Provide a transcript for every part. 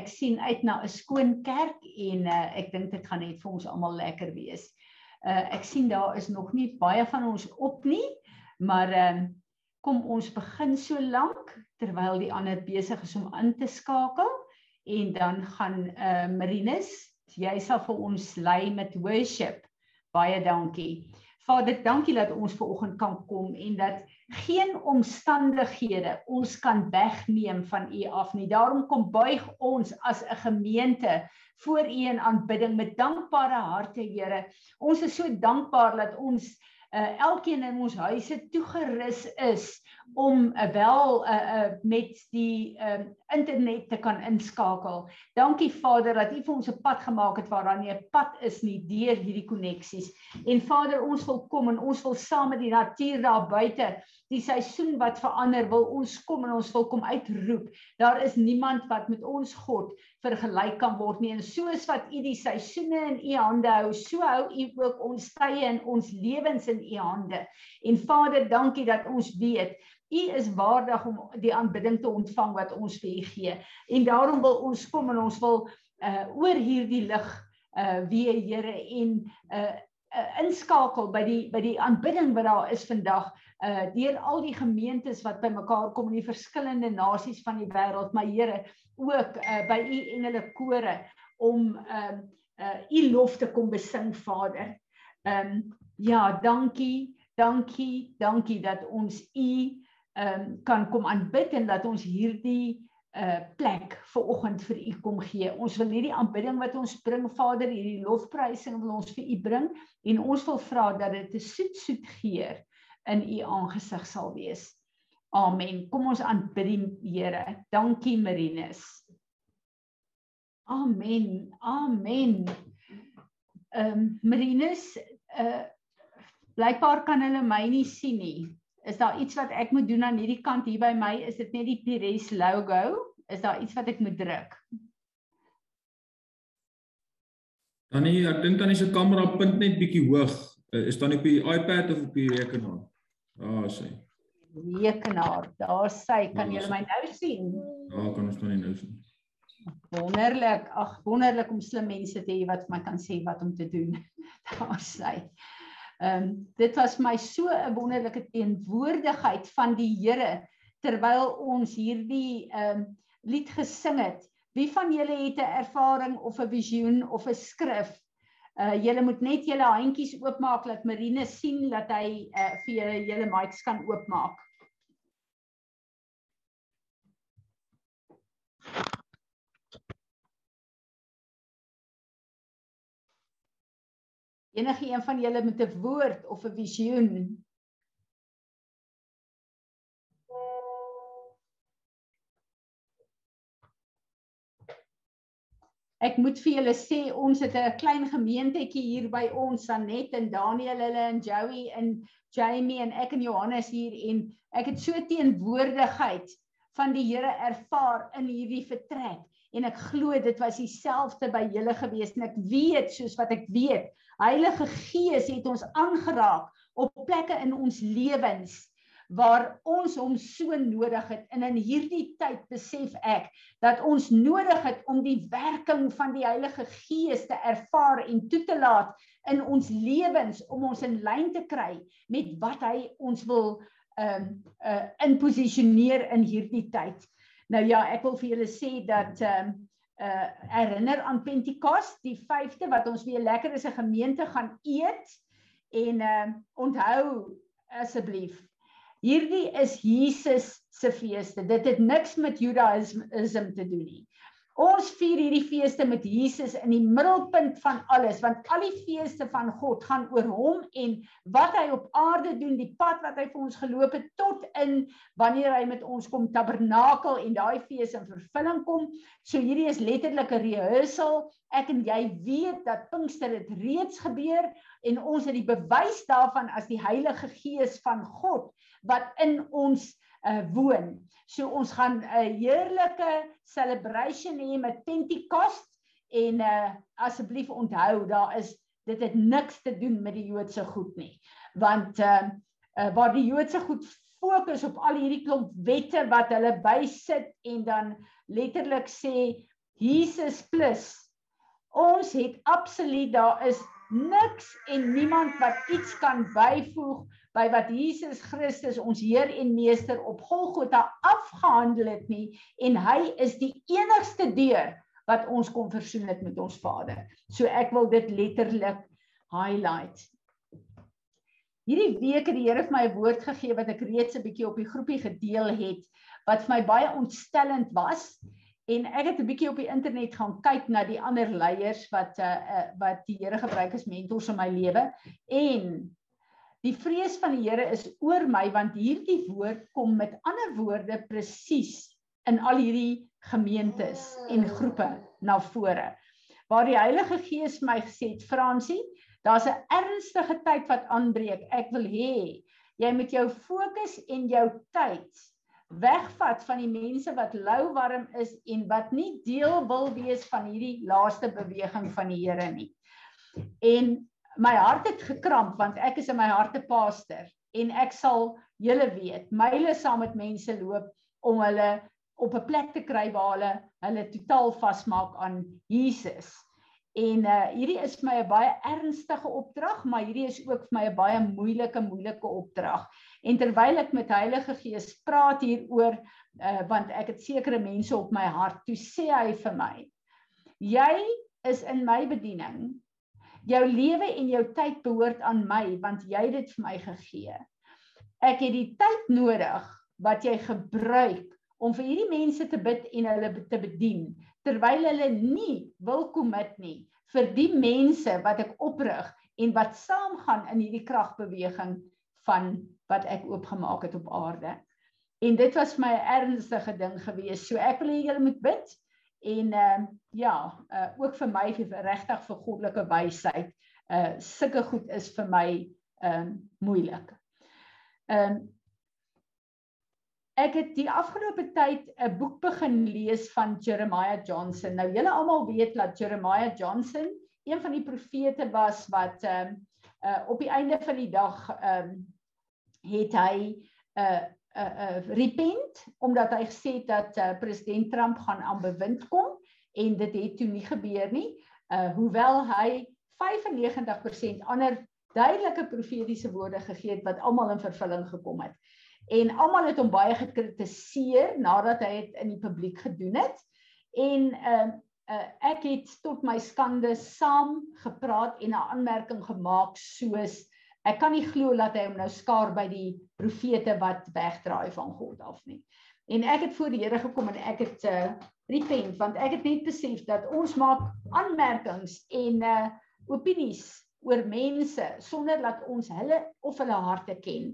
ek sien uit na 'n skoon kerk en uh, ek dink dit gaan net vir ons almal lekker wees. Uh ek sien daar is nog nie baie van ons op nie, maar ehm uh, kom ons begin so lank terwyl die ander besig is om in te skakel en dan gaan uh Marinus, jy sal vir ons lei met worship. Baie dankie. Vader, dankie dat ons ver oggend kan kom en dat geen omstandighede ons kan wegneem van U af nie. Daarom kom buig ons as 'n gemeente voor U in aanbidding met dankbare harte, Here. Ons is so dankbaar dat ons uh, elkeen in ons huise toegerus is om uh, wel uh, uh, met die uh, internet te kan inskakel. Dankie Vader dat U vir ons 'n pad gemaak het waar daar nie 'n pad is nie deur hierdie koneksies. En Vader, ons wil kom en ons wil saam met die natuur daar buite, die seisoen wat verander, wil ons kom en ons wil kom uitroep. Daar is niemand wat met ons God vergelyk kan word nie. En soos wat U die seisoene in U hande hou, so hou U ook ons tye en ons lewens in U hande. En Vader, dankie dat ons weet U is waardig om die aanbidding te ontvang wat ons vir U gee. En daarom wil ons kom en ons wil uh oor hierdie lig uh weer Here en uh, uh inskakel by die by die aanbidding wat daar is vandag uh deur al die gemeentes wat bymekaar kom in die verskillende nasies van die wêreld maar Here ook uh by u engele kore om uh uh u lof te kom besing Vader. Ehm um, ja, dankie, dankie, dankie dat ons u ehm um, kan kom aanbid en dat ons hierdie uh plek vir oggend vir u kom gee. Ons wil hierdie aanbidding wat ons bring Vader, hierdie lofprysing wil ons vir u bring en ons wil vra dat dit 'n soet soet geur in u aangesig sal wees. Amen. Kom ons aanbid die Here. Dankie Marinus. Amen. Amen. Ehm um, Marinus, uh blykbaar kan hulle my nie sien nie. Is daar iets wat ek moet doen aan hierdie kant hier by my? Is dit net die Pires logo? Is daar iets wat ek moet druk? Dan nie, ek dink dan is se kamera punt net bietjie hoog. Uh, is dan op die iPad of op die rekenaar? Daar ah, sê. Rekenaar. Daar sê, kan julle my nou sien? Ja, kan ons dan nou sien. Wonderlik. Ag, wonderlik om slim mense te hê wat vir my kan sê wat om te doen. daar sê. Ehm um, dit was my so 'n wonderlike teenwoordigheid van die Here terwyl ons hierdie ehm um, lied gesing het. Wie van julle het 'n ervaring of 'n visioen of 'n skrif? Uh julle moet net julle handjies oopmaak dat Marine sien dat hy uh, vir julle julle mics kan oopmaak. Enige een van julle met 'n woord of 'n visioen. Ek moet vir julle sê ons het 'n klein gemeentetjie hier by ons Sanet en Daniel hulle en Joey en Jamie en ek en Johannes hier en ek het so teenwoordigheid van die Here ervaar in hierdie vertrek en ek glo dit was dieselfde by julle gewees en ek weet soos wat ek weet Heilige Gees het ons aangeraak op plekke in ons lewens waar ons hom so nodig het en in hierdie tyd besef ek dat ons nodig het om die werking van die Heilige Gees te ervaar en toe te laat in ons lewens om ons in lyn te kry met wat hy ons wil ehm uh, uh, inposisioneer in hierdie tyd. Nou ja, ek wil vir julle sê dat ehm uh, uh herinner aan Pentekoste, die 5de wat ons weer lekker is 'n gemeente gaan eet en uh onthou asseblief hierdie is Jesus se feeste. Dit het niks met Judaïsme te doen nie. Ons vier hierdie feeste met Jesus in die middelpunt van alles want al die feeste van God gaan oor hom en wat hy op aarde doen, die pad wat hy vir ons geloop het tot in wanneer hy met ons kom tabernakel en daai fees in vervulling kom. So hierdie is letterlik 'n rehearsal. Ek en jy weet dat Pinkster dit reeds gebeur en ons het die bewys daarvan as die Heilige Gees van God wat in ons uh, woon. So ons gaan 'n heerlike celebration hê met Pentekoste en uh asseblief onthou daar is dit het niks te doen met die Joodse goed nie. Want uh, uh waar die Joodse goed fokus op al hierdie klomp wette wat hulle bysit en dan letterlik sê Jesus plus. Ons het absoluut daar is niks en niemand wat iets kan byvoeg by wat Jesus Christus ons Heer en Meester op Golgotha afgehandel het nie en hy is die enigste deur wat ons kon versoen het met ons Vader. So ek wil dit letterlik highlight. Hierdie week het die Here vir my 'n woord gegee wat ek reeds 'n bietjie op die groepie gedeel het wat vir my baie ontstellend was en ek het 'n bietjie op die internet gaan kyk na die ander leiers wat uh, uh wat die Here gebruik as mentors in my lewe en die vrees van die Here is oor my want hierdie woord kom met ander woorde presies in al hierdie gemeentes en groepe na vore waar die Heilige Gees my gesê het Fransie Daar's 'n ernstige tyd wat aanbreek. Ek wil hê jy moet jou fokus en jou tyd wegvat van die mense wat lou warm is en wat nie deel wil wees van hierdie laaste beweging van die Here nie. En my hart het gekramp want ek is in my harte pastor en ek sal julle weet, myle saam met mense loop om hulle op 'n plek te kry waar hulle hulle totaal vasmaak aan Jesus. En uh hierdie is vir my 'n baie ernstige opdrag, maar hierdie is ook vir my 'n baie moeilike moeilike opdrag. En terwyl ek met Heilige Gees praat hieroor, uh want ek het sekere mense op my hart, toe sê hy vir my: "Jy is in my bediening. Jou lewe en jou tyd behoort aan my, want jy het dit vir my gegee. Ek het die tyd nodig wat jy gebruik om vir hierdie mense te bid en hulle te bedien terwyl hulle nie wil commit nie vir die mense wat ek oprig en wat saamgaan in hierdie kragbeweging van wat ek oopgemaak het op aarde. En dit was my 'n ernstige ding gewees. So ek wil hê julle moet bid en ehm uh, ja, uh, ook vir my regtig vir goddelike wysheid. Uh sulke goed is vir my ehm uh, moeilik. Ehm uh, Ek het die afgelope tyd 'n boek begin lees van Jeremiah Johnson. Nou julle almal weet dat Jeremiah Johnson een van die profete was wat ehm uh, uh, op die einde van die dag ehm um, het hy 'n uh, uh, uh, repent omdat hy gesê het dat uh, president Trump gaan aan bewind kom en dit het toe nie gebeur nie. Uh hoewel hy 95% ander duidelike profetiese woorde gegee het wat almal in vervulling gekom het en almal het hom baie gekritiseer nadat hy dit in die publiek gedoen het en ehm uh, uh, ek het tot my skande saam gepraat en 'n aanmerking gemaak soos ek kan nie glo dat hy hom nou skaar by die profete wat wegdraai van God af nie en ek het voor die Here gekom en ek het uh, repent want ek het net besef dat ons maak aanmerkings en uh, opinies oor mense sonder dat ons hulle of hulle harte ken.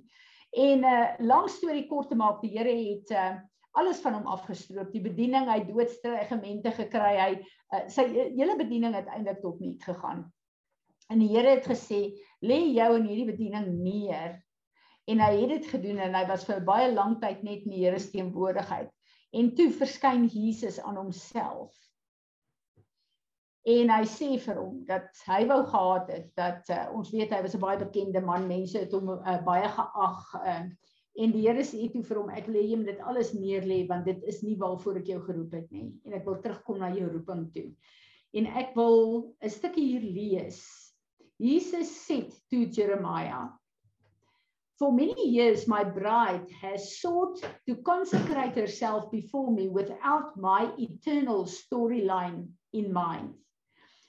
En uh, lang storie kort te maak, die Here het uh, alles van hom afgestroop. Die bediening, hy doodstrygemente gekry. Hy uh, sy hele bediening het eintlik tot niet gegaan. En die Here het gesê, "Lê jou in hierdie bediening neer." En hy het dit gedoen en hy was vir baie lank tyd net in die Here se teenwoordigheid. En toe verskyn Jesus aan homself en hy sê vir hom dat hy wou gehad het dat uh, ons weet hy was 'n baie bekende man mense het hom uh, baie geag uh, en die Here sê toe vir hom ek lê hom dit alles neer lê want dit is nie waarvoor ek jou geroep het nie en ek wil terugkom na jou roeping toe en ek wil 'n stukkie hier lees Jesus sê to Jeremiah For many years, my bride has sought to consecrate herself before me without my eternal storyline in mind.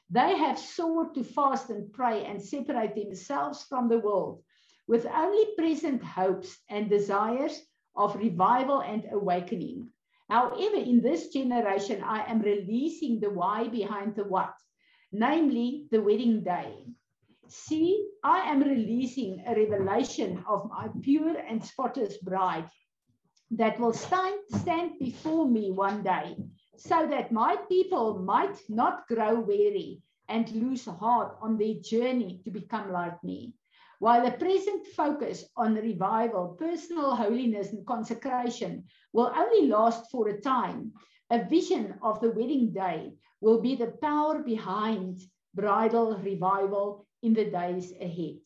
They have sought to fast and pray and separate themselves from the world with only present hopes and desires of revival and awakening. However, in this generation, I am releasing the why behind the what, namely the wedding day. See, I am releasing a revelation of my pure and spotless bride that will stand, stand before me one day so that my people might not grow weary and lose heart on their journey to become like me. While the present focus on revival, personal holiness, and consecration will only last for a time, a vision of the wedding day will be the power behind bridal revival in the days ahead.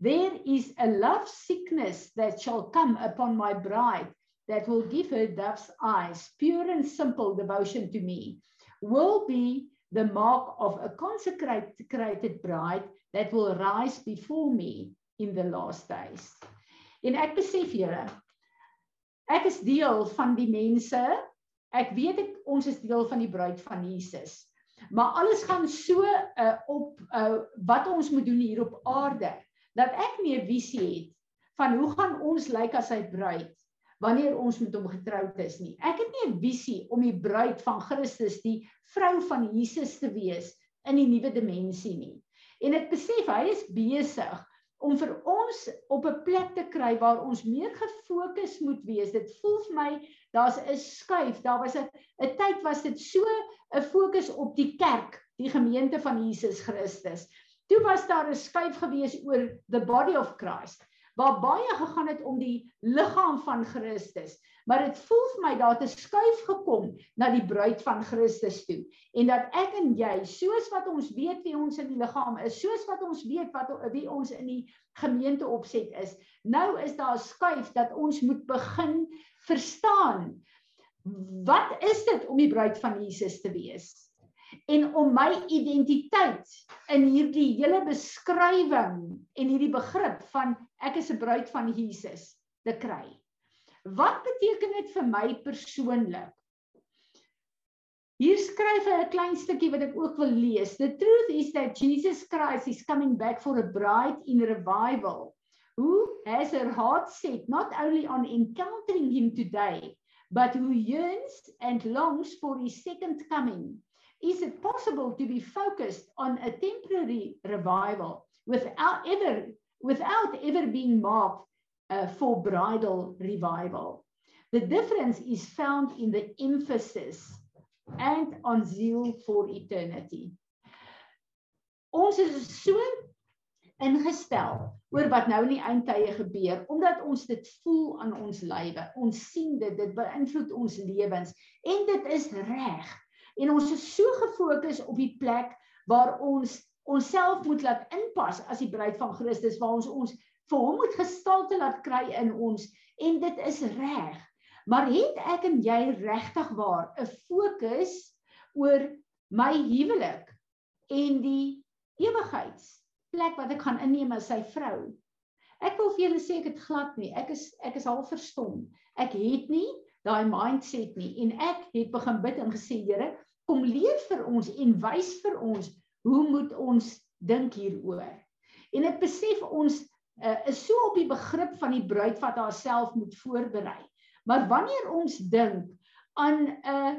There is a love sickness that shall come upon my bride that will give her dove's eyes, pure and simple devotion to me. will be the mark of a consecrated bride that will rise before me in the last days. En ek besef julle, ek is deel van die mense. Ek weet ek ons is deel van die bruid van Jesus. Maar alles gaan so uh, op uh, wat ons moet doen hier op aarde dat ek nie 'n visie het van hoe gaan ons lyk as sy bruid wanneer ons met hom getroud is nie. Ek het nie 'n visie om die bruid van Christus, die vrou van Jesus te wees in die nuwe dimensie nie. En ek besef hy is besig om vir ons op 'n plek te kry waar ons meer gefokus moet wees. Dit voel vir my daar's 'n skuif. Daar was 'n 'n tyd was dit so 'n fokus op die kerk, die gemeente van Jesus Christus. Toe was daar 'n skuif gewees oor the body of Christ waar baie gegaan het om die liggaam van Christus. Maar dit voel vir my daar het 'n skuif gekom na die bruid van Christus toe en dat ek en jy, soos wat ons weet wie ons in die liggaam is, soos wat ons weet wat wie ons in die gemeente opset is, nou is daar 'n skuif dat ons moet begin verstaan wat is dit om die bruid van Jesus te wees? en om my identiteit in hierdie hele beskrywing en hierdie begrip van ek is 'n bruid van Jesus te kry. Wat beteken dit vir my persoonlik? Hier skryf hy 'n klein stukkie wat ek ook wil lees. The truth is that Jesus Christ is coming back for a bride in revival who has her heart set not only on encountering him today but who yearns and longs for his second coming is it possible to be focused on a temporary revival without ever without ever being marked uh, for bridal revival. The difference is found in the emphasis and on zeal for eternity. Ons is so ingestel oor wat nou in die eindtye gebeur omdat ons dit voel aan ons lywe. Ons sien dit dit beïnvloed ons lewens. En dit is reg. En ons is so gefokus op die plek waar ons onsself moet laat inpas as die bruid van Christus waar ons ons vir hom moet gestalte laat kry in ons en dit is reg. Maar het ek en jy regtig waar 'n fokus oor my huwelik en die ewigheidsplek wat ek gaan inneem as sy vrou? Ek wil vir julle sê ek het glad nie. Ek is ek is al verstom. Ek het nie daai mindset nie en ek het begin bid en gesê Here, kom leer vir ons en wys vir ons hoe moet ons dink hieroor. En ek besef ons uh, is so op die begrip van die bruid wat haarself moet voorberei. Maar wanneer ons dink aan 'n uh,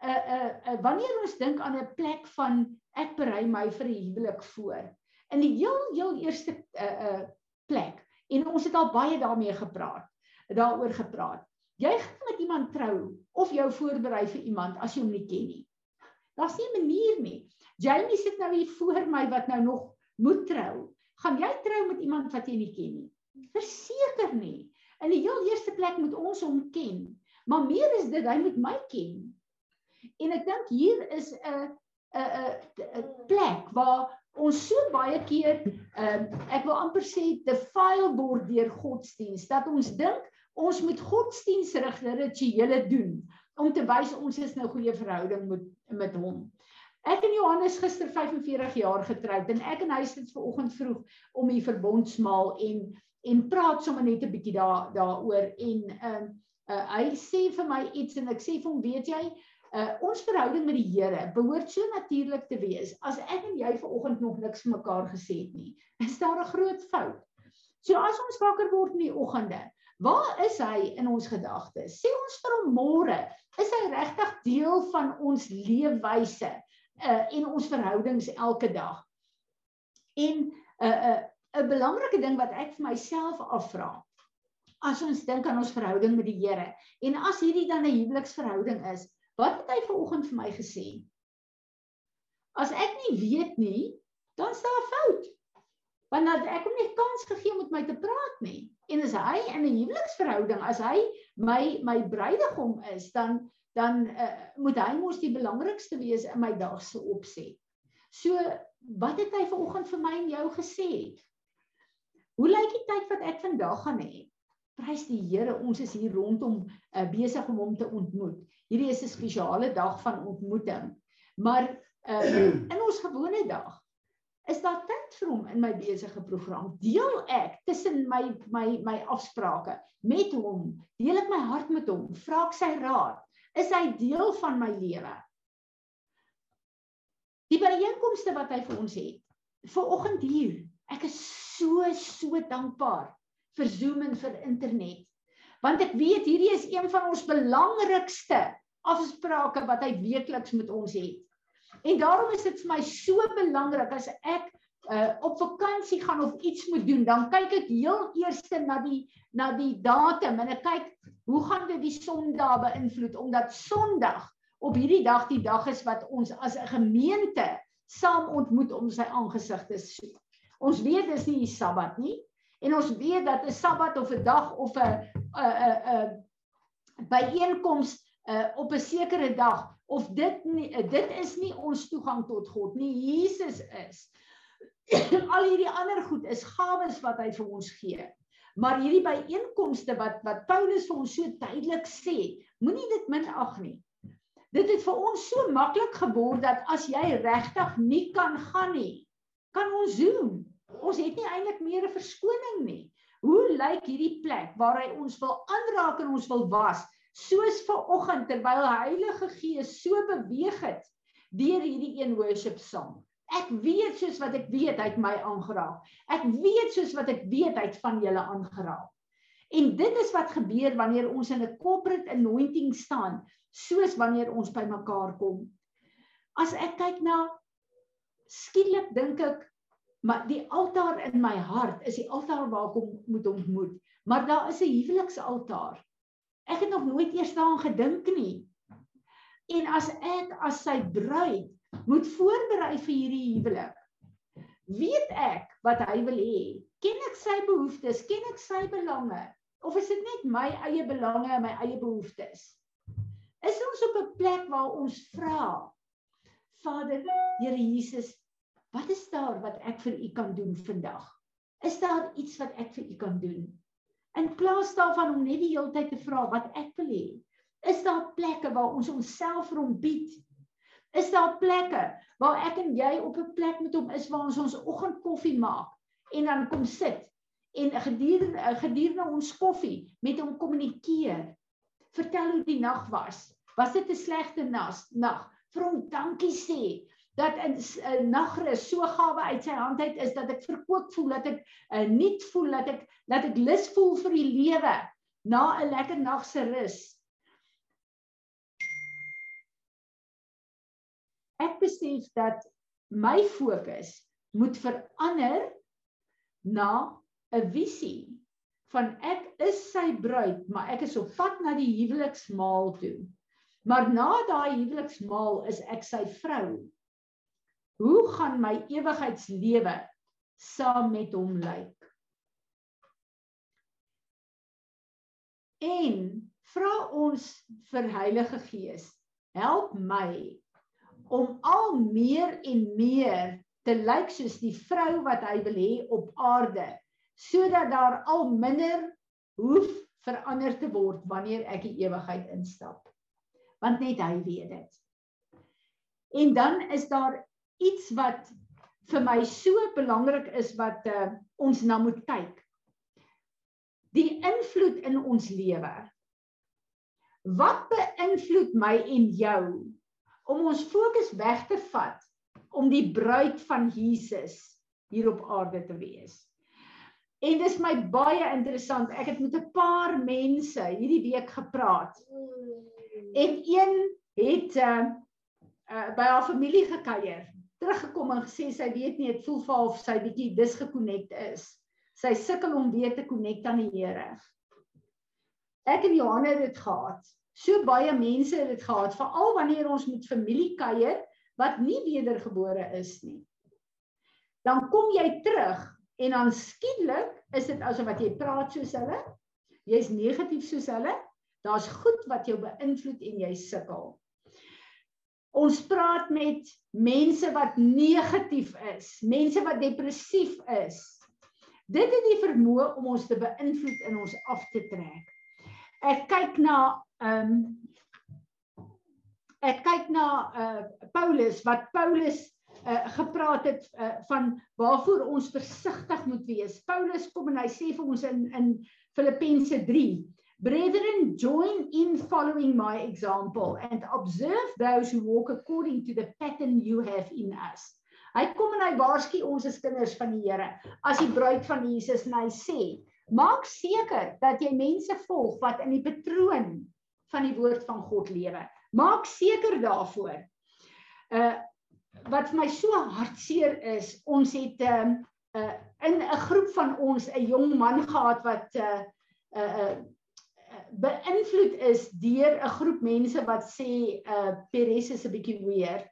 'n uh, 'n uh, uh, wanneer ons dink aan 'n plek van ek berei my vir 'n huwelik voor. In die heel heel eerste uh, eh, uh, plek en ons het al baie daarmee gepraat. Daaroor gepraat. Jy gaan met iemand trou of jou voorberei vir iemand as jy hom nie ken nie. Daar's nie 'n manier nie. Jamie sit nou hier voor my wat nou nog moet trou. Gaan jy trou met iemand wat jy nie ken nie? Verseker nie. In die heel eerste plek moet ons hom ken. Maar meer is dit hy moet my ken. En ek dink hier is 'n 'n 'n plek waar ons so baie keer uh, ek wil amper sê defile word deur godsdiens dat ons dink ons moet godsdienstige rituele doen om te wys ons is nou goeie verhouding met met hom. Ek en Johannes gister 45 jaar getroud en ek en hy sit ver oggend vroeg om die verbondsmaal en en praat sommer net 'n bietjie daar daaroor en ehm uh, uh, hy sê vir my iets en ek sê vir hom weet jy uh, ons verhouding met die Here behoort so natuurlik te wees as ek en jy ver oggend nog niks vir mekaar gesê het nie. Is daar 'n groot fout? So as ons wakker word in die oggende, Waar is hy in ons gedagtes? Sê ons vir hom môre, is hy regtig deel van ons leefwyse uh, en ons verhoudings elke dag? En 'n uh, 'n uh, 'n belangrike ding wat ek vir myself afvra. As ons dink aan ons verhouding met die Here en as hierdie dan 'n huweliksverhouding is, wat het hy vanoggend vir my gesê? As ek nie weet nie, dan is daar 'n fout want dat ek hom nie kans gegee om met my te praat nie. En as hy in 'n huweliksverhouding, as hy my my bruidegom is, dan dan uh, moet hy mos die belangrikste wees in my dag se opset. So wat het hy vanoggend vir my en jou gesê? Hoe lyk die tyd wat ek vandag gaan hê? Prys die Here, ons is hier rondom uh, besig om hom te ontmoet. Hierdie is 'n spesiale dag van ontmoeting. Maar uh, in ons gewone dag is daar tyd vir hom in my besige program. Deel ek tussen my my my afsprake met hom, deel ek my hart met hom, vra ek sy raad. Is hy deel van my lewe? Die byeenkomste wat hy vir ons het. Vir oggend hier. Ek is so so dankbaar vir Zoom en vir internet. Want ek weet hierdie is een van ons belangrikste afsprake wat hy weekliks met ons het. En daarom is dit vir my so belangrik as ek uh, op vakansie gaan of iets moet doen, dan kyk ek heel eers na die na die datum en ek kyk hoe gaan dit die Sondag beïnvloed omdat Sondag op hierdie dag die dag is wat ons as 'n gemeente saam ontmoet om sy aangesig te soek. Ons weet dis nie die Sabbat nie en ons weet dat 'n Sabbat of 'n dag of 'n 'n 'n byeenkoms uh, op 'n sekere dag of dit nie, dit is nie ons toegang tot God nie. Jesus is. Al hierdie ander goed is gawes wat hy vir ons gee. Maar hierdie byeenkomste wat wat Paulus vir ons so duidelik sê, moenie dit minag nie. Dit het vir ons so maklik geword dat as jy regtig nie kan gaan nie, kan ons Zoom. Ons het nie eintlik meer 'n verskoning nie. Hoe lyk hierdie plek waar hy ons wil aanraak en ons wil was? soos ver oggend terwyl Heilige Gees so beweeg het deur hierdie een worship song. Ek weet soos wat ek weet hy het my aangeraak. Ek weet soos wat ek weet hy het van julle aangeraak. En dit is wat gebeur wanneer ons in 'n corporate anointing staan, soos wanneer ons by mekaar kom. As ek kyk na skielik dink ek maar die altaar in my hart is die altaar waar ek moet ontmoet. Maar daar is 'n huweliksaltaar. Ek het nog nooit eers daaraan gedink nie. En as ek as sy bruid moet voorberei vir hierdie huwelik, weet ek wat hy wil hê. Ken ek sy behoeftes? Ken ek sy belange? Of is dit net my eie belange en my eie behoeftes? Is ons op 'n plek waar ons vra, Vader, Here Jesus, wat is daar wat ek vir U kan doen vandag? Is daar iets wat ek vir U kan doen? In plaas daarvan om net die hele tyd te vra wat ek wil hê, is daar plekke waar ons onsself vir hom bied. Is daar plekke waar ek en jy op 'n plek met hom is waar ons ons oggendkoffie maak en dan kom sit en gedurende gedurende ons koffie met hom kommunikeer. Vertel hoe die nag was. Was dit 'n slegte nag? Vir hom dankie sê dat 'n uh, nagrus so gawe uit sy hand uit is dat ek verkoop voel dat ek uh, nuut voel dat ek dat ek lus voel vir die lewe na 'n lekker nag se rus. Ek besef dat my fokus moet verander na 'n visie van ek is sy bruid, maar ek is op pad na die huweliksmaal toe. Maar na daai huweliksmaal is ek sy vrou hoe gaan my ewigheidslewe saam met hom lyk? En vra ons vir Heilige Gees, help my om al meer en meer te lyk soos die vrou wat hy wil hê op aarde, sodat daar al minder hoef verander te word wanneer ek die ewigheid instap. Want net hy weet dit. En dan is daar iets wat vir my so belangrik is wat uh, ons na moet kyk. Die invloed in ons lewe. Wat beïnvloed my en jou om ons fokus weg te vat om die bruid van Jesus hier op aarde te wees? En dis my baie interessant. Ek het met 'n paar mense hierdie week gepraat. En een het uh, uh by haar familie gekuier teruggekom en gesê sy weet nie, dit voel vir haar of sy bietjie disgekonnekt is. Sy sukkel om weer te connect aan die Here. Ek en Johanna het dit gehad. So baie mense het dit gehad, veral wanneer ons met familie kuier wat nie wedergebore is nie. Dan kom jy terug en dan skielik is dit asof wat jy praat soos hulle. Jy's negatief soos hulle. Daar's goed wat jou beïnvloed en jy sukkel. Ons praat met mense wat negatief is, mense wat depressief is. Dit het die vermoë om ons te beïnvloed in ons af te trek. Ek kyk na ehm um, ek kyk na uh Paulus wat Paulus uh gepraat het uh, van waarvoor ons versigtig moet wees. Paulus kom en hy sê vir ons in in Filippense 3 Brethren, join in following my example and observe those who walk according to the pattern you have in us. Hy kom en hy waarsku ons as kinders van die Here, as die bruid van Jesus en hy sê, maak seker dat jy mense volg wat in die patroon van die woord van God lewe. Maak seker daarvoor. Uh wat vir my so hartseer is, ons het um uh in 'n groep van ons 'n jong man gehad wat uh uh, uh beïnvloed is deur 'n groep mense wat sê uh Peres is 'n bietjie weird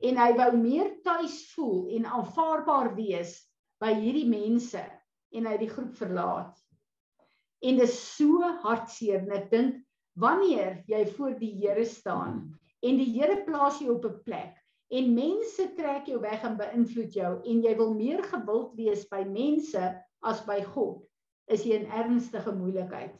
en hy wou meer tuis voel en aanvaarbaar wees by hierdie mense en hy die groep verlaat. En dit is so hartseer en ek dink wanneer jy voor die Here staan en die Here plaas jou op 'n plek en mense trek jou weg en beïnvloed jou en jy wil meer gewild wees by mense as by God, is jy in ernstige moeilikheid.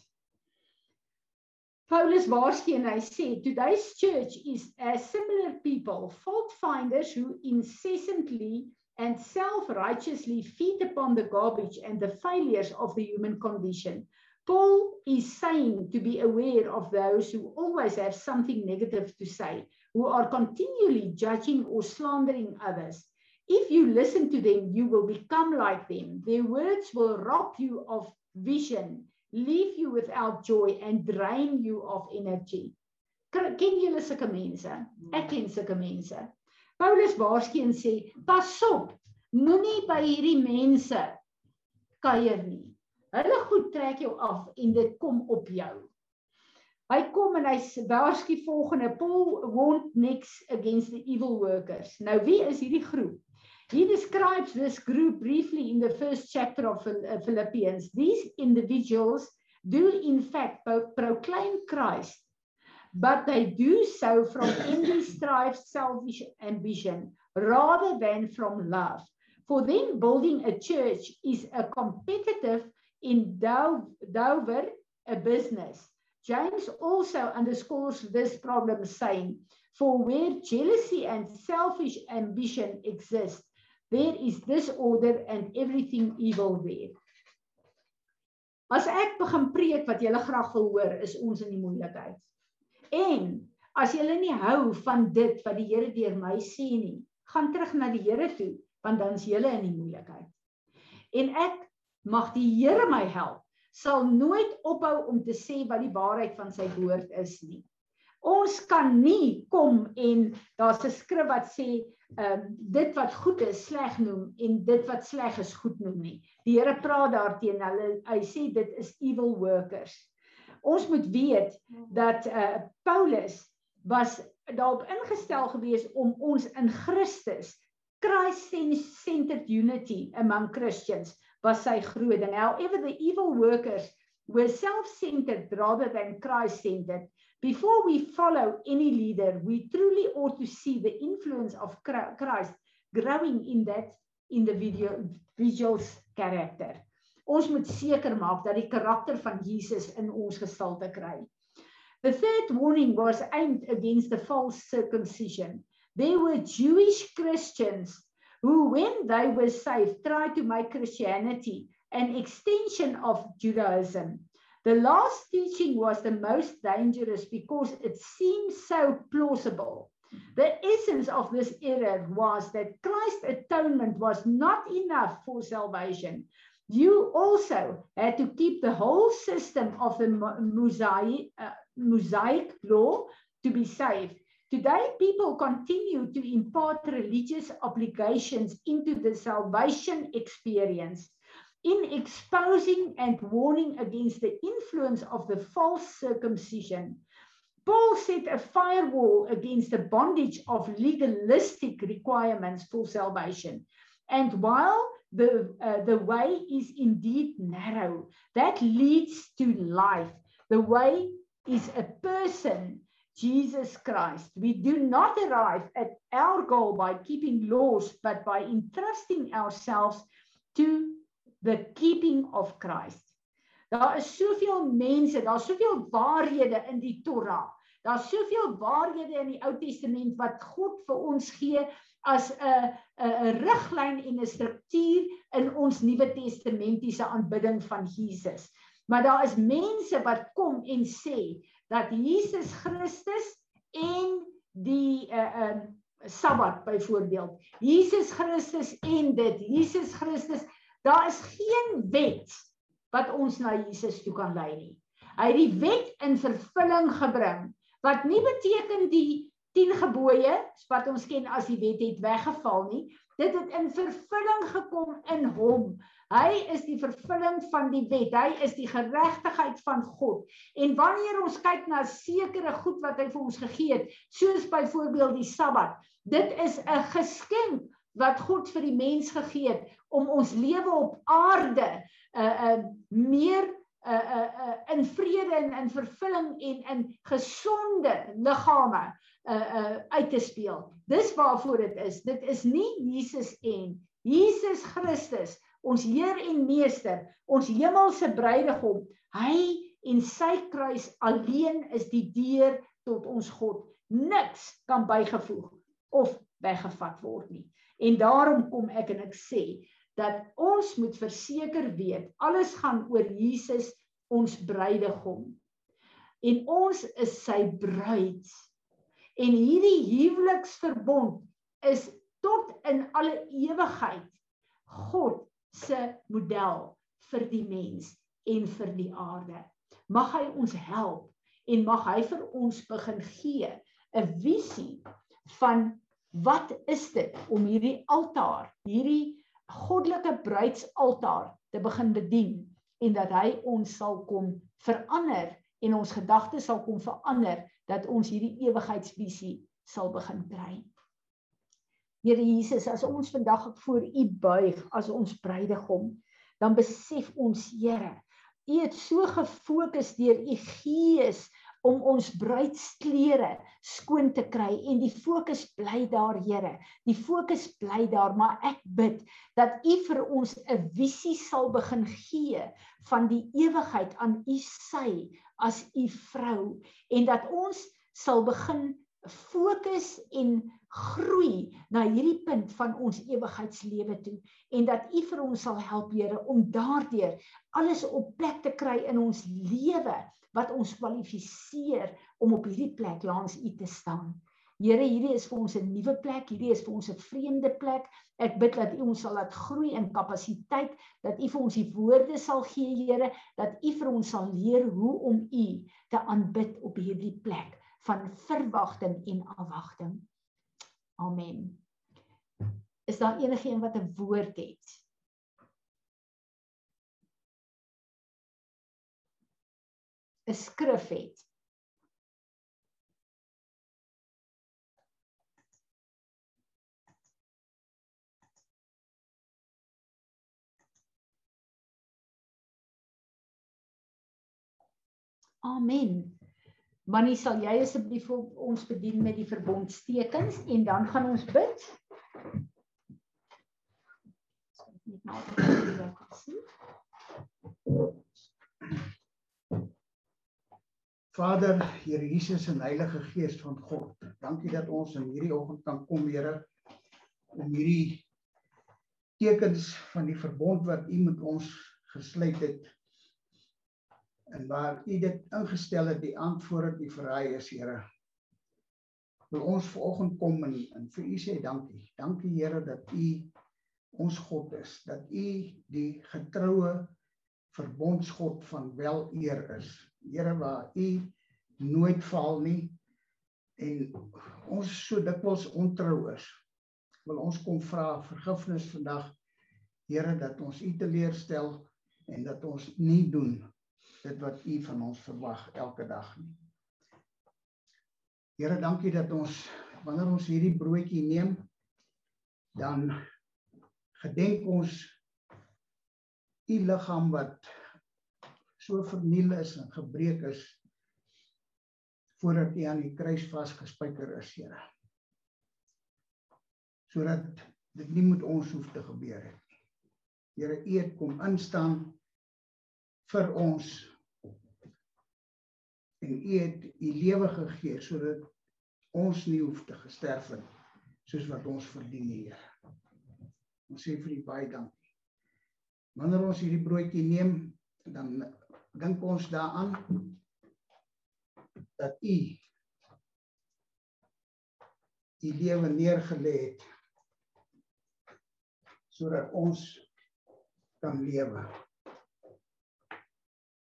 Paulus waarsku en hy sê today's church is a similar people fault finders who incessantly and self-righteously feed upon the garbage and the failures of the human condition. Paul is saying to be aware of those who always have something negative to say, who are continually judging or slandering others. If you listen to them, you will become like them. Their words will rob you of vision leave you without joy and drain you of energy. Ken julle sulke mense? Hmm. Ek ken sulke mense. Paulus waarsku en sê, pas op, moenie by hierdie mense kuier nie. Hulle goed trek jou af en dit kom op jou. Hy kom en hy waarsku volgende Paul warned next against the evil workers. Nou wie is hierdie groep? He describes this group briefly in the first chapter of uh, Philippians. These individuals do, in fact, proclaim Christ, but they do so from envy, strife, selfish ambition, rather than from love. For them, building a church is a competitive endeavor, a business. James also underscores this problem, saying, For where jealousy and selfish ambition exist, There is disorder and everything evil there. As ek begin preek wat julle graag wil hoor, is ons in die moeilikheid. En as julle nie hou van dit wat die Here deur my sê nie, gaan terug na die Here toe, want dan is julle in die moeilikheid. En ek mag die Here my help, sal nooit ophou om te sê wat die waarheid van sy woord is nie. Ons kan nie kom en daar's 'n skrif wat sê ehm uh, dit wat goed is sleg noem en dit wat sleg is goed noem nie. Die Here praat daarteen hulle hy sê dit is evil workers. Ons moet weet dat eh uh, Paulus was daarop ingestel gewees om ons in Christus Christ-centered unity among Christians was sy groot ding. However the evil workers were self-centered rather than Christ-centered. Before we follow any leader, we truly ought to see the influence of Christ growing in that individual's character. Ons moet seker maak dat die karakter van Jesus in ons gestalte kry. The third warning was aimed against the false circumcision. There were Jewish Christians who when they were saved tried to make Christianity an extension of Judaism. The last teaching was the most dangerous because it seems so plausible. The essence of this error was that Christ's atonement was not enough for salvation. You also had to keep the whole system of the Mosaic, uh, Mosaic law to be saved. Today, people continue to impart religious obligations into the salvation experience in exposing and warning against the influence of the false circumcision. Paul set a firewall against the bondage of legalistic requirements for salvation. And while the, uh, the way is indeed narrow, that leads to life. The way is a person, Jesus Christ. We do not arrive at our goal by keeping laws, but by entrusting ourselves to the keeping of Christ. Daar is soveel mense, daar's soveel waarhede in die Torah Daar's soveel waarhede in die Ou Testament wat God vir ons gee as 'n 'n riglyn en 'n struktuur in ons Nuwe Testamentiese aanbidding van Jesus. Maar daar is mense wat kom en sê dat Jesus Christus en die uh uh Sabbat byvoorbeeld. Jesus Christus en dit, Jesus Christus, daar is geen wet wat ons na Jesus toe kan lei nie. Hy het die wet in vervulling gebring wat nie beteken die 10 gebooie wat ons ken as die wet het weggeval nie. Dit het in vervulling gekom in hom. Hy is die vervulling van die wet. Hy is die geregtigheid van God. En wanneer ons kyk na sekere goed wat hy vir ons gegee het, soos byvoorbeeld die Sabbat, dit is 'n geskenk wat God vir die mens gegee het om ons lewe op aarde 'n uh, eh, 'n uh, eh, meer uh uh uh in vrede en in vervulling en in gesonde liggame uh uh uit te speel. Dis waarvoor dit is. Dit is nie Jesus en Jesus Christus, ons Heer en Meester, ons hemelse bruidegom. Hy en sy kruis alleen is die deur tot ons God. Niks kan bygevoeg of weggevat word nie. En daarom kom ek en ek sê dat ons moet verseker weet alles gaan oor Jesus ons bruidegom en ons is sy bruid en hierdie huweliksverbond is tot in alle ewigheid God se model vir die mens en vir die aarde mag hy ons help en mag hy vir ons begin gee 'n visie van wat is dit om hierdie altaar hierdie goddelike bruidsaltaar te begin bedien en dat hy ons sal kom verander en ons gedagtes sal kom verander dat ons hierdie ewigheidsvisie sal begin kry. Here Jesus, as ons vandag voor U buig as ons bruidegom, dan besef ons, Here, U het so gefokus deur U Gees om ons bruidsklere skoon te kry en die fokus bly daar Here. Die fokus bly daar, maar ek bid dat U vir ons 'n visie sal begin gee van die ewigheid aan U sy as U vrou en dat ons sal begin fokus en groei na hierdie punt van ons ewigheidslewe toe en dat U vir ons sal help Here om daardeur alles op plek te kry in ons lewe wat ons kwalifiseer om op hierdie plek langs U te staan. Here, hierdie is vir ons 'n nuwe plek, hierdie is vir ons 'n vreemde plek. Ek bid dat U ons sal laat groei in kapasiteit, dat U vir ons die woorde sal gee, Here, dat U vir ons sal leer hoe om U te aanbid op hierdie plek van verwagting en afwagting. Amen. Is daar enigiemand wat 'n woord het? 'n skrif het. Amen. Manie, sal jy asseblief ons bedien met die verbondstekens en dan gaan ons bid. Net nou wat sien. Vader, Here Jesus en Heilige Gees van God, dankie dat ons in hierdie oggend kan kom, Here, om hierdie tekens van die verbond wat U met ons gesluit het en waar U dit ingestel het die antwoord die verraai is, Here. Wil ons vanoggend kom en, en vir U sê dankie. Dankie Here dat U ons God is, dat U die getroue verbondsgod van wel eer is. Here waar U nooit val nie en ons so dikwels ontrou is. Wil ons kom vra vergifnis vandag Here dat ons U teleurstel en dat ons nie doen dit wat U van ons verwag elke dag nie. Here, dankie dat ons wanneer ons hierdie broodjie neem dan gedenk ons u liggaam wat so verniel is en gebreek is voordat hy aan die kruis vasgespijker is, Here. Sodat dit nie met ons hoef te gebeur het nie. Here, U het kom instaan vir ons en U het U lewe gegee sodat ons nie hoef te gesterf het soos wat ons verdien, Here. Ons sê vir U baie dankie. Wanneer ons hierdie broodjie neem, dan dink ons daaraan dat U U lewe neergelê het sodat ons kan lewe.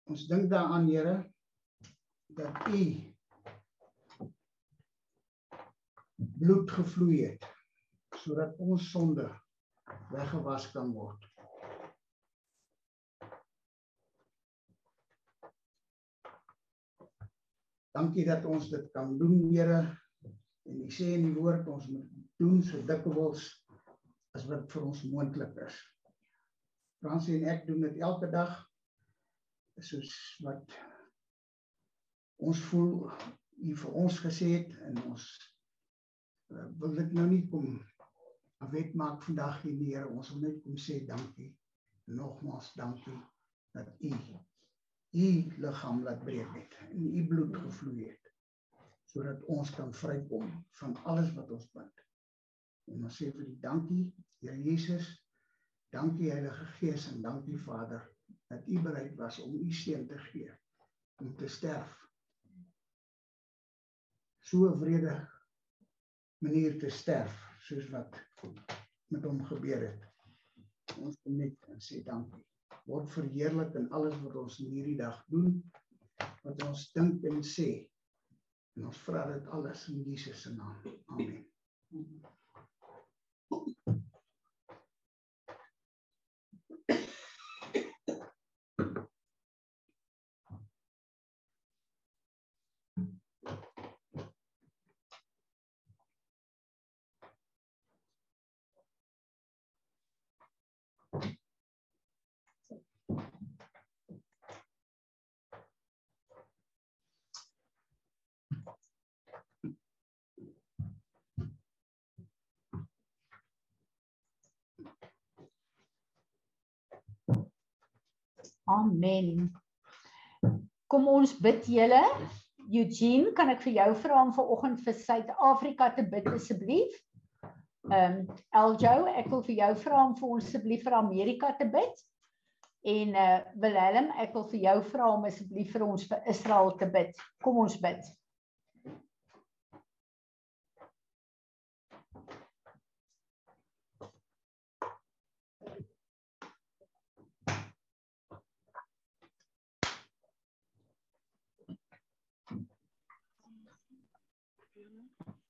Ons dink daaraan, Here, dat U bloed gevloei het sodat ons sonde weggewas kan word. Dankie dat ons dit kan doen, Here. En U sê in die woord ons moet doen so dikwels as wat vir ons moontlik is. Fransie en ek doen dit elke dag soos wat ons voel u vir ons gesê het en ons uh, wil dit nou nie kom 'n wet maak vandag hier Here ons wil net kom sê dankie nogmaals dankie dat u u liggaam laat breek het en u bloed gevloei het sodat ons kan vrykom van alles wat ons bind. En ons sê vir die dankie Here Jesus. Dankie Heilige Gees en dankie Vader dat u bereid was om u seun te gee om te sterf. So 'n vrede manier te sterf soos wat met hom gebeur het. Ons kom net en sê dankie. Word verheerlik in alles wat ons in hierdie dag doen, wat ons dink en sê. En ons vra dit alles in Jesus se naam. Amen. Amen. Kom ons bid julle. Eugene, kan ek vir jou vra om vanoggend vir Suid-Afrika te bid asseblief? Ehm um, Eljo, ek wil vir jou vra om vir ons asseblief vir Amerika te bid. En eh uh, Willem, ek wil vir jou vra om asseblief vir ons vir Israel te bid. Kom ons bid.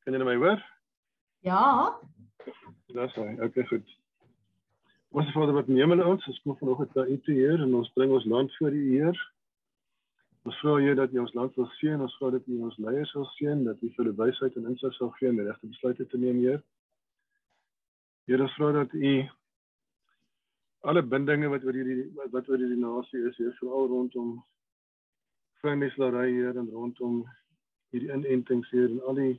Kan jy my hoor? Ja. Dis reg. Okay, goed. Ons Vader wat in die hemel is, ons kom vanoggend na U toe, Heer, en ons bring ons land voor U, Heer. Ons vra Heer dat U ons land sal seën, ons vra dat U ons leiers sal seën, dat U vir die wysheid en insig sal gee om die regte besluite te neem, Heer. Heer, ons vra dat U alle bindinge wat oor hierdie wat oor hierdie nasie is, Heer, veral rondom Heer, en rondom hierdie inentings, Heer, en al die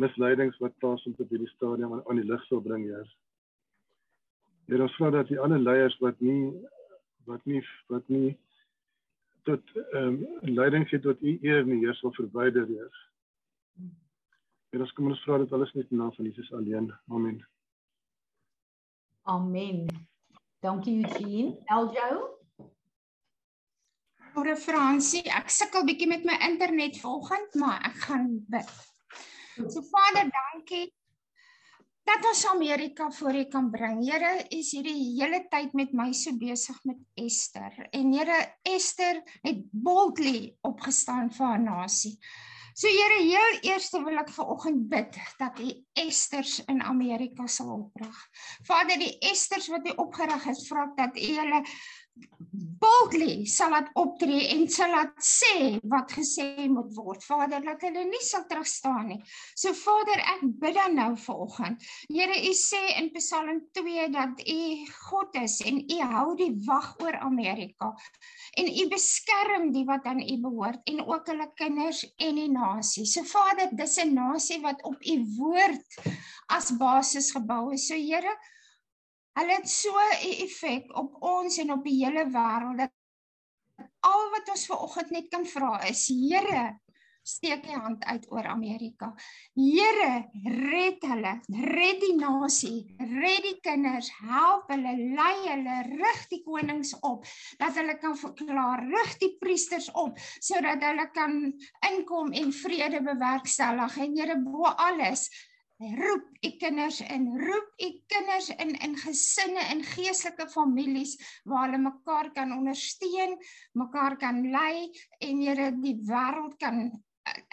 misleidings wat plaasvind op hierdie stadium aan, aan die lig sal bring, Heer. Heer, ons vra dat die ander leiers wat nie wat nie wat nie tot ehm um, leiding gee tot u eer nie, Heer, sal verwyder, Heer. Heer, ons kom ons vra dit alles net in naam van Jesus alleen. Amen. Amen. Dankie Eugene. Eljo? Goeie Fransie, ek sukkel bietjie met my internet vanoggend, maar ek gaan bid. So Vader, dankie dat ons Amerika voor U kan bring. Here, U is hierdie hele tyd met my so besig met Esther. En Here, Esther het boldly opgestaan vir haar nasie. So Here, heel eers wil ek vanoggend bid dat U Esters in Amerika sal oprig. Vader, die Esters wat U opgerig het, vra ek dat U hulle boldly sal laat optree en sal laat sê wat gesê moet word. Vader, laat hulle nie sal terugstaan nie. So Vader, ek bid dan nou vanoggend. Here, U sê in Psalm 2 dat U God is en U hou die wag oor Amerika. En U beskerm die wat aan U behoort en ook hulle kinders en die nasie. So Vader, dis 'n nasie wat op U woord as basis gebou is. So Here, Hulle het so 'n effek op ons en op die hele wêreld dat al wat ons ver oggend net kan vra is Here steek jy hand uit oor Amerika. Here, red hulle, red die nasie, red die kinders, help hulle, lei hulle, rig die konings op. Dat hulle kan verklaar, rig die priesters op sodat hulle kan inkom en vrede bewerkstellig. En Here, bo alles, roep u kinders in roep u kinders in in gesinne en geestelike families waar hulle mekaar kan ondersteun, mekaar kan lei en Here die wêreld kan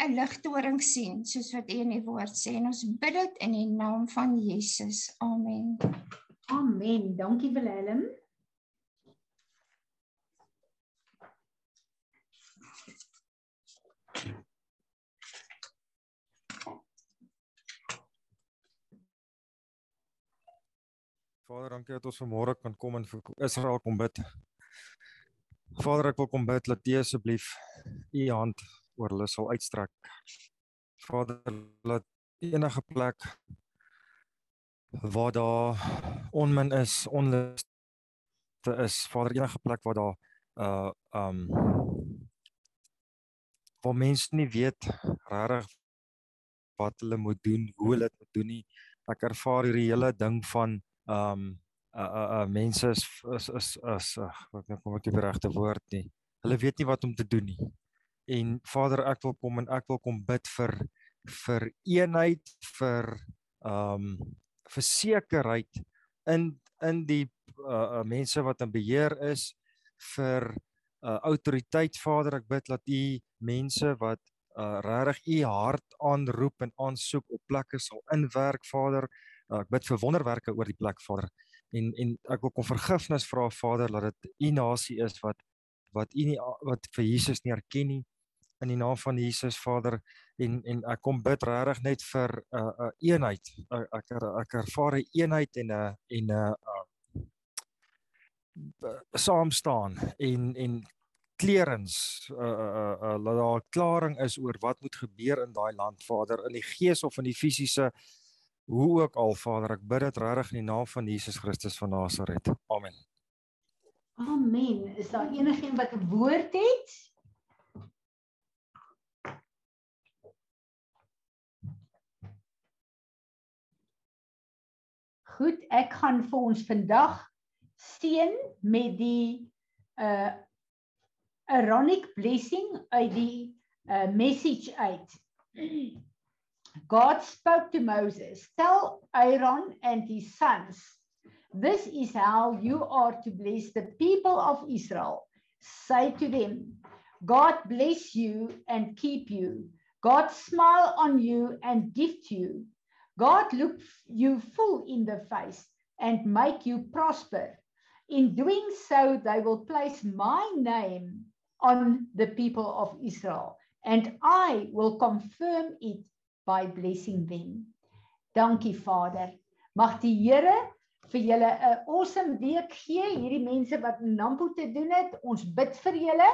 'n ligtoring sien soos wat U in die woord sê en ons bid dit in die naam van Jesus. Amen. Amen. Dankie Willem. Vader, dankie dat ons vanmôre kan kom en vir Israel kom bid. Vader, ek wil kom bid dat U asseblief U hand oor hulle sal uitstrek. Vader, laat enige plek waar daar onmin is, onlus te is, Vader, enige plek waar daar uh um waar mense nie weet regtig wat hulle moet doen, hoe hulle dit moet doen nie. Ek ervaar hierdie hele ding van um uh uh, uh mense is is is, is uh, wat nou kom ek die regte woord nie. Hulle weet nie wat om te doen nie. En Vader, ek wil kom en ek wil kom bid vir vir eenheid, vir ehm um, vir sekerheid in in die uh, uh, mense wat in beheer is vir uh, autoriteit Vader ek bid dat u mense wat uh, regtig u hart aanroep en aansoek op plekke sal inwerk Vader ek bid vir wonderwerke oor die plek Vader. En en ek wil kom vergifnis vra Vader dat dit u nasie is wat wat u nie wat vir Jesus nie erken nie. In die naam van Jesus Vader. En en ek kom bid regtig net vir 'n uh, 'n uh, eenheid. Uh, ek er, ek ervaar 'n eenheid en 'n uh, en 'n uh, uh, saam staan en en klerens uh uh uh laat daar klaring is oor wat moet gebeur in daai land Vader. In die gees of in die fisiese hoe ook al Vader ek bid dit regtig in die naam van Jesus Christus van Nasaret. Amen. Amen. Is daar enigiemand wat 'n woord het? Goed, ek gaan vir ons vandag seën met die uh Aaronic blessing uit die uh message uit. God spoke to Moses, tell Aaron and his sons, this is how you are to bless the people of Israel. Say to them, God bless you and keep you. God smile on you and gift you. God look you full in the face and make you prosper. In doing so, they will place my name on the people of Israel, and I will confirm it by blessing them. Dankie Vader. Mag die Here vir julle 'n awesome week gee. Hierdie mense wat Nampo te doen het, ons bid vir julle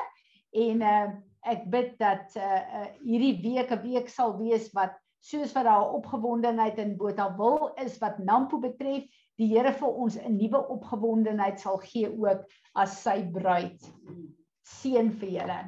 en uh, ek bid dat uh, uh, hierdie week 'n week sal wees wat soos wat daar opgewondenheid in Botawil is wat Nampo betref, die Here vir ons 'n nuwe opgewondenheid sal gee ook as sy bruid. Seën vir julle.